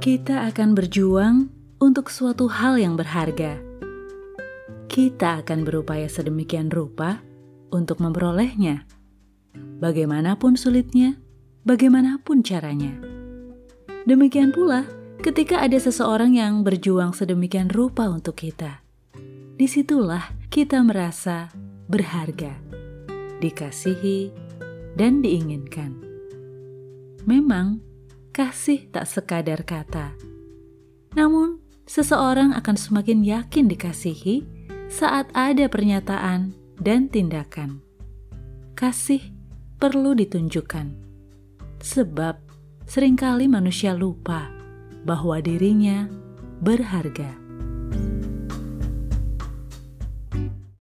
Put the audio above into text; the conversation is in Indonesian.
kita akan berjuang untuk suatu hal yang berharga. Kita akan berupaya sedemikian rupa untuk memperolehnya. Bagaimanapun sulitnya, bagaimanapun caranya. Demikian pula ketika ada seseorang yang berjuang sedemikian rupa untuk kita. Di situlah kita merasa berharga, dikasihi, dan diinginkan. Memang, kasih tak sekadar kata. Namun, seseorang akan semakin yakin dikasihi saat ada pernyataan dan tindakan. Kasih perlu ditunjukkan, sebab sering kali manusia lupa bahwa dirinya berharga.